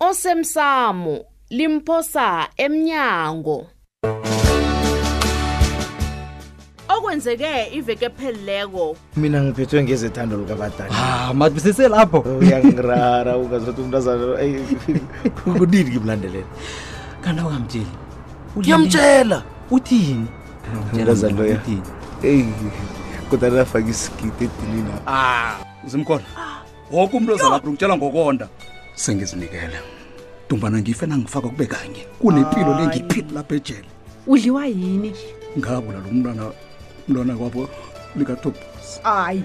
osemsamo limphosa emnyango okwenzeke iveke phelileko mina ngiphethwe ngezethando lukabadala ah madibisise lapho uyangirara ungazothi umntazana eyi, kunini ngimlandelela kanti awungamtsheli ngiyamtshela uthini Umntazana loya. Uthini? eyi kodwa nafake isigidi edinina ah uzimkhona woke umuntu ozalapha ngitshela ngokonda sengizinikele dumbana ngife nangifaka kube kanye kunempilo le ngiphile lapha ejele udliwa yini ngabula lo mntwana mntwana kwabo likatobos hayi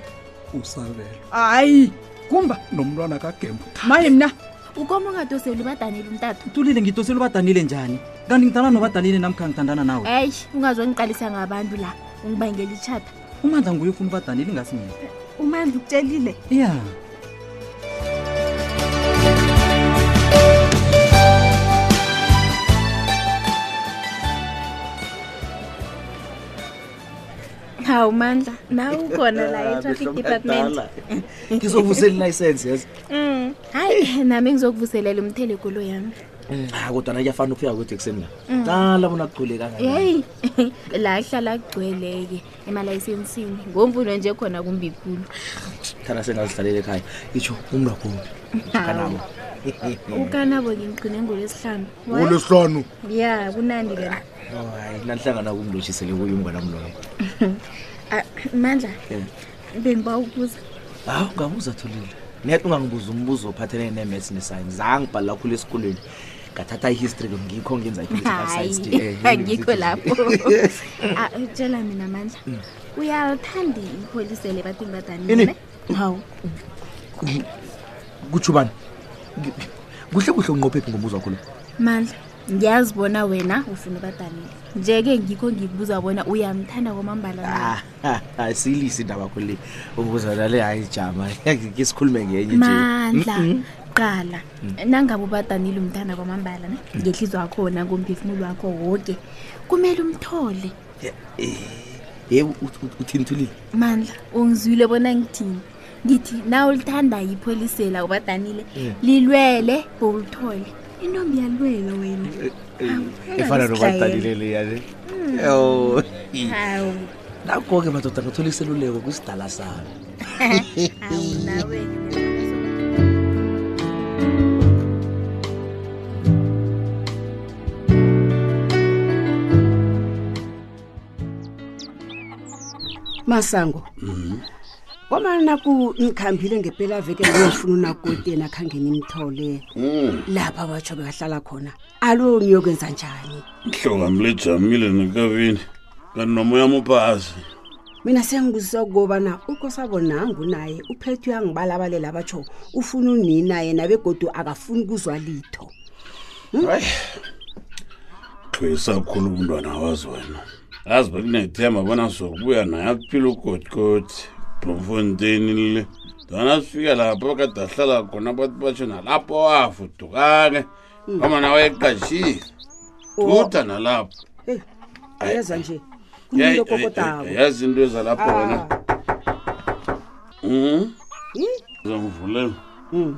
usabela hayi kumba nomntwana kagembu maye mna ukoma ungadoseli ubadanile umtatu tulile ngidosela ubadanile njani kanti ngithanda nobadanile namkha ngithandana nawe eyi ungazongiqalisa ngabantu la ungibangela itshata umandla nguye ufuna ubadanile ingasi mina umandla ukutshelile ya yeah. hawu mandla nawe ukhona la e-traffic department ngizovusa elilayisensi yes mm. hayi nami ngizokuvuselela umthele kolo yami Ah, kodwa na kuyafana ukufika kwethu ekuseni Mm. nga qala bona kugcwele kangaka yeyi la hlala kugcweleke emalayisenisini ngomvulo nje khona kumbi khulu thana sengazihlalele ekhaya itsho umntu wakhulu kanabo ukanabo ngingigcine ngolwesihlanu ngolwesihlanu ya kunandi le hayi nanhlangana kumloshisele kuyo umnganam loyo Ah, mandla Yeah. bengiba ukubuza hawu ungabuza thulile net ungangibuza umbuzo ophathelene ne-mats ne-science zange ngibhalela khulu esikolweni ngathatha i-history ngikho ngenza ipolitialscienceangikho lapho ah, tshela mina mandla mm. uyalithanda ipholisele ebantwini badanile hawu kutsho ubani kuhle kuhle unqophephi ngombuzo wakho lo mandla ngiyazibona wena ufuna ubadanile nje-ke ngikho ngikubuza bona uyamthanda kwamambala ah. silise indaba kho le ukuzona le hayi jama ke sikhulume ngenye nje mandla mm-hmm. qala mm. nangabe ubadanile umntana kwamambala ne mm. ngehliziyo wakhona ngomphefumulo wakho woke kumele umthole ye eh, eh, uthini thulile mandla ungizwile bona ngithini ngithi na ulithandayo ipholisela ubadanile mm. lilwele bowulithole intombi yalwela wena eh, eh, efana nobadanile leyane mm. hawu nakoke madoda ngithola iseluleko kwisidala sami masango mm -hmm. kwamana naku nikhambile ngempela veke ngiyofuna unakoti yena khange nimthole Mm. lapha watsho bekahlala khona alo niyokwenza njani Mhlonga mlejamile nekabini. Kanti nomoya muphasi. mina sengibuzisa ukubana ukosabonangu naye uphethwe angibalabalela abatsho ufuna unina yena begodu akafuni kuzwa litho Hayi. Khwesa khulu umntwana wazi wena. azi uba kunethemba bona sokubuya naye aphile ugothikothi bromfonteni le dona sifike lapho bakade ahlala khona bathi basho nalapho wafudukane ngoma nawe eqashile thutha nalapho Hey, ayeza nje. Yayi, Kuyilo kokodako. eh, eh, yazi into ezalapho wena Ah. Mhm. Hmm? Uzangivulela. Mm.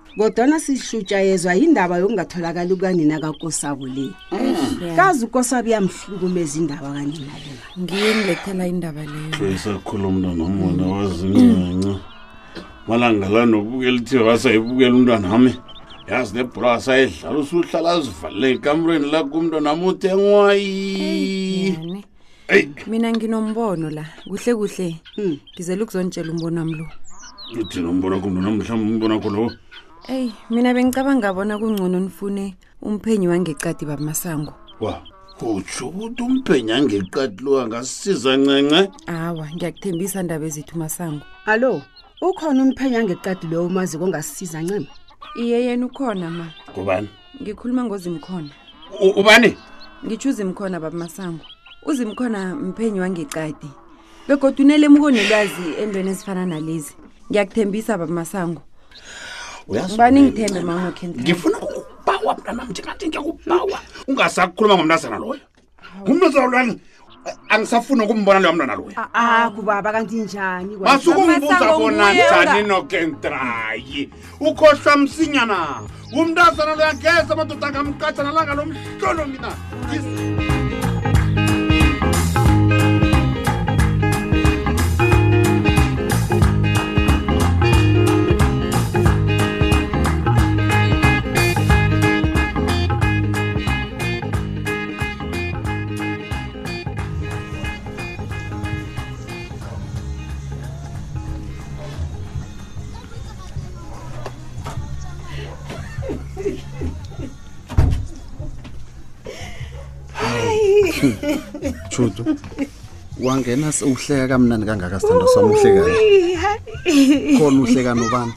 kodwana sihlutshayezwa yindaba yokungatholakali kukanina kakosabo le mm. kazi ukosabo iyamhlukumeza indaba kanina le ngiye ngilethela indaba leyo isakhula umntwana wamona wazincinci malanga la nokubukela ithiva asayibukela umntwana wami yazi nebhura asayidlala usuhlala azivalele ekamrweni lakho umntwana wami uthengwayi eyi mina nginombono la kuhle kuhle Hmm. ngizela ukuzonitshela umbono wami lo uthini umbona kumntu nam mhlawumbi umbona kho lowo eyi mina bengicabanga bona kungcono nifune umphenyi wangeqadi babamasango wa utsho ukuthi umphenya ngeqati lo angasisiza ncence awa ngiyakuthembisa ndaba ezithu masango alo ukhona umphenya ngeqadi lowo umaziko ongasisiza ncema iye yena ukhona ma ngubani ngikhuluma ngozimkhona U- ubani ngitsho uzimkhona baba masango uzimkhona mphenyi wangeqadi begodwa unelemuko nelwazi entweni ezifana nalezi ngiyakuthembisa baba masango Uyazi ubani mina, ngithembe mama kent ngifuna ukubawa mntanam njengathi ngiyakubawa ungasakukhuluma ngomntazana loyo umnozalwami angisafuni ukumbona loyo mntwana loyo Ah, ah kubaba kanti njani kwa- masuke ungibuza Masango bona nguye njani ola- nokentrayi ukhohlwa msinyana umntazana loyo angeze amadoda angamkatshana langa lomhlolo mina Judu. Wangena sewuhleka kamnandi kangaka sithando sami uhlekani? Khona uhleka nobani?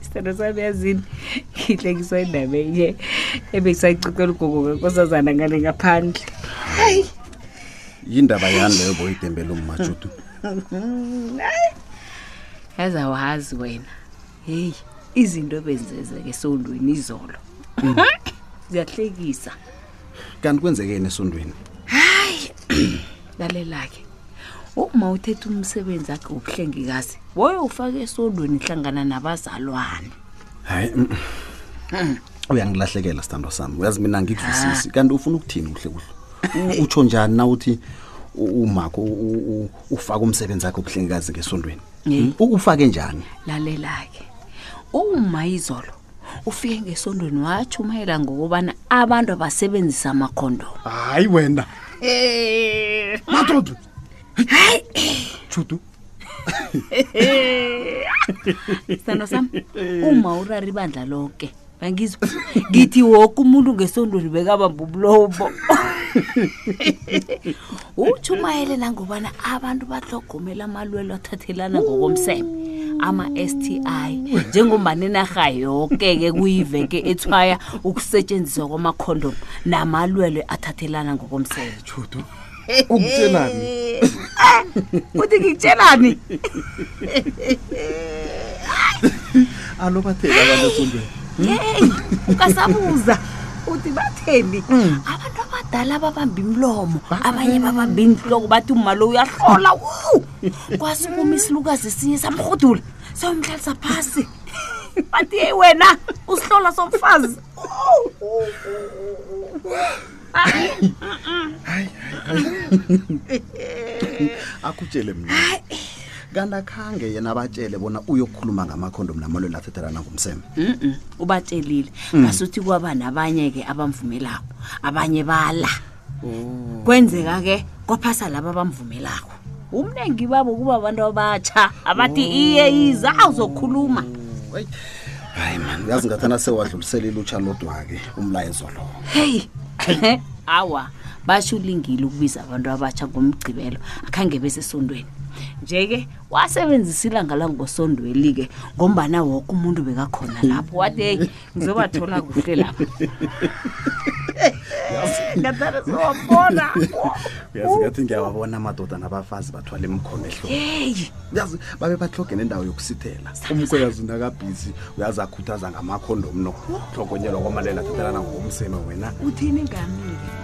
isithando sami yazini ngihlekiswa indaba enye ebekisayicocela ugogo kankosazana ngale ngaphandle yindaba yani leyo boyidembela ummajudu yaze awazi wena heyi izinto ebenzezeke esondweni izolo ziyahlekisa kanti kwenzekeni esondweni hayi lalela-ke uma uthetha umsebenzi akhe wobuhlengikazi woye ufake esondweni hlangana nabazalwane hayi mm, mm. uyangilahlekela sithandwa sami uyazi mina ngikuzwisisi kanti ufuna ukuthini kuhle kuhle U- utsho njani na uthi u- umakho u- u- ufake umsebenzi akhe obuhlengikazi ngesondweni Ye. Hmm? ukufake njani lalela-ke uma izolo ufike ngesondweni watshumayela ngokubana abantu abasebenzisa amakhondomu hayi wena madoda tshudu sithando sam uma urara ibandla lonke angizwa ngithi woke umuntu ngesondweni bekabamba umlomo utshumayele nangobana abantu bahlogomela amalwelo athathelana ngokomseme ama-s t i njengombani inarha yoke-ke kuyiveke ethwaya ukusetshenziswa kwamakhondom namalwelwe athathelana ngokomseme Judu. Ukuthelani? uthi ngikutshelani Alo bathela abantu esondweni. yeyi ukasabuza uthi batheni hmm. abantu abadala babamba imlomo abanye babamba inhloko bathi umalo uyahlola wu kwasukuma isilukazi esinye samrhudula sawumhlalisa phasi bathi yeyi wena usihlola somfazi akutshele mna kanti akhange yena abatshele bona uyokhuluma ngamakhondom namalwelo athethelana ngomseme Mm-mm, ubatshelile ngasuthi kwaba nabanye-ke abamvumelako abanye bala kwenzeka-ke kwaphasa laba abamvumelako umnengi babo kuba abantu abatsha abathi iye yiza awuzokhuluma hayi mani uyazi ngathana sewadlulisela ilutsha lodwa-ke umlayezo lowo heyi awa basho ulingile ukubiza abantu abatsha ngomgcibelo akhange besesondweni nje-ke wasebenzisa ilanga langosondweli-ke ngombana woke umuntu bekakhona lapho wathi heyi ngizobathola kuhle lapha ngathana siwabona uyazi ngathi ngiyawabona amadoda nabafazi bathwala emkhono ehloko yeyi yazi babe bahlogene indawo yokusithela umkoyazi unakabhizi uyazi akhuthaza ngamakhondomu nokuhlogonyelwa kwamalela thathelana ngokomseme wena uthini ngamile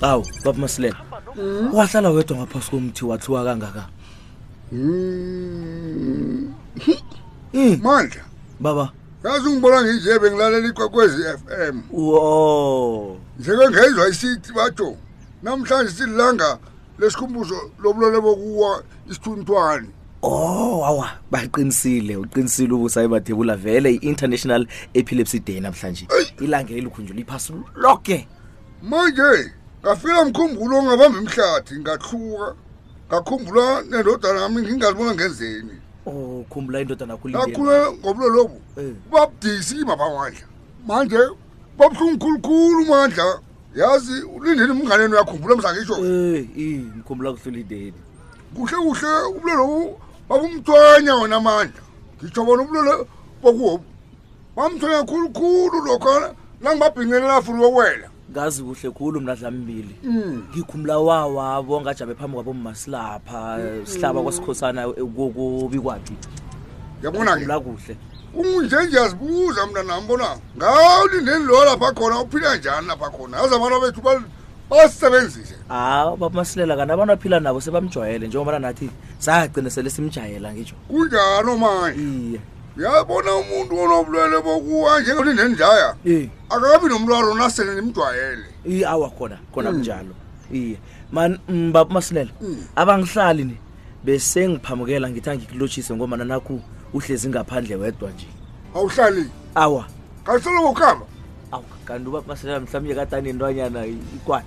awu baba masilela hmm? wahlala wedwa ngaphasi komthi wathiwa kangaka hmm. Hmm. mandla baba yazi ungibona nginje bengilalela ikwekwezi f m wo njeke ngezwa isithi batho namhlanje sililanga lesikhumbuzo lobulole bokuwa isithuntwani Oh awa baqinisile uqinisile ubusa ebathebula vele iInternational Epilepsy Day namhlanje ilanga elikhunjula iphasi lonke manje ngafika mkhumbulo ongabamba emhlathi ngahluka ngakhumbula nendodana yami ngingalibona ngenzeni oh khumbula indodana yakhule ngobulo lobu eh. babudisi ibaba mandla manje babuhlungu khulukhulu mandla yazi ulindeni umnganeni uyakhumbula msangisho eh, ngikhumbula kuhle ulindeni kuhle kuhle ubulo lobu babumthwanya wona amandla ngitsho bona ubulo lobu bokuwobu bamthonya khulukhulu lokha nangibabhincelela afuna uyokwela ngazi kuhle khulu mna dlamibili Mm. ngikhumula wawabo ngajame phambi kwabo masilapha sihlaba kwasikhosana kubi kwabi yabona-ke ngikhumula kuhle kunje ngiyazibuza mna nami bona ngawulindeni loyo lapha khona uphila njani lapha khona aze abantu bethu ba- basisebenzise hawu babamasilela kanti abantu aphila nabo sebamjwayele njengobana nathi sagcine sele simjayela ngitsho kunjani omanye iye uyabona umuntu onobulwele bokuwa njengoti nendaya Eh. akabi nomlwalo nasele nimjwayele iye awa khona khona Mm. kunjalo iye man mm, baba masilela Mm. abangihlali ni besengiphamukela ngithi angikulotshise ngomana nakhu uhlezi ngaphandle wedwa nje awuhlali awa kasoloko kuhamba awu kanti ubaba masilela mhlawumbe katani intwanyana ikwani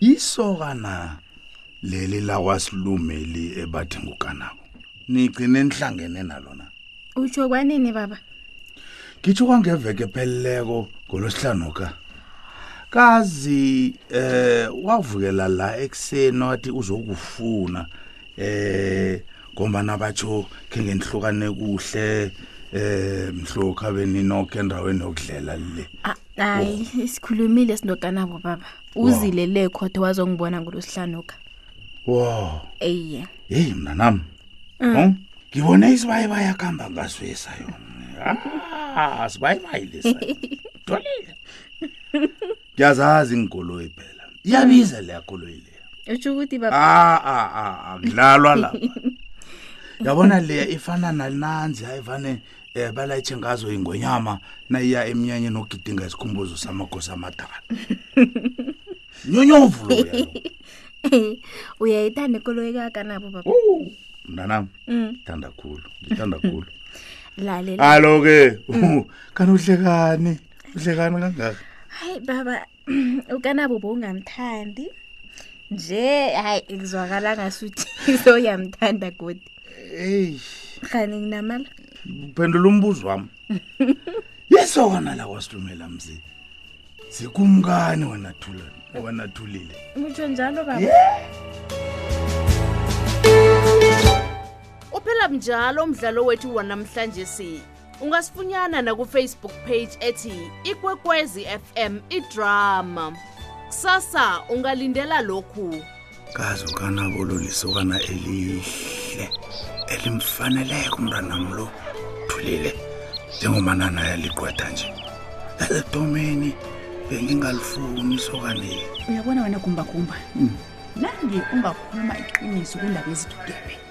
isoka na leli lakwasilumeli ebathi ngukanabo nigcine nihlangene nalona utsho kwanini baba ngitsho kwangeveke pheleleko ngolosihlanu ka kazi eh wavukela la ekuseni wathi uzokufuna eh ngombana batsho khe ngenihlukane kuhle eh mhloka beninoke endaweni yokudlela le hayi sikhulumile sinokanabo baba uzile le khothe wazongibona ngolosihlanuka wow eye heyi mntanam mm. ngibone isibayibaya kuhamba ngaswisa yona ah, sibayibayi lesa dolile ngiyazazi ngikoloyi phela iyabiza leya koloyi leya utsho ukuthi baba ah, ah, ah, ah, ngilalwa lapha yabona leya ifana nalinanzi hayi vane eh balayitshe ngazo ingonyama nayiya emnyanyeni ogidinga isikhumbuzo samagosi amadala nyonyovu loya uyayithanda ikoloyi kakanabo baba mntanam mm. ngithanda khulu ngithanda khulu lalela alo-ke mm. kanti uhlekani uhlekani kangaka hayi baba ukanabo bowungamthandi nje hayi kuzwakala ngasuthi soyamthanda godi eyi khani nginamala phendula umbuzo wami yisona la wasilumela mzi sikumkani wena thulani wena thulile ngitsho njalo baba yeah. uphela mnjalo umdlalo wethu wanamhlanje si ungasifunyana nakufacebook page ethi ikwekwezi fm idrama kusasa ungalindela lokhu kazi ukanabolo lisokana elihle elimfaneleko umntanam lo thulile njengomanana yaligwetha nje esetomeni bengingalifuni isokaneli uyabona wena gumbagumba hmm. nange ungakhuluma iqiniso kwindaba ezithugebe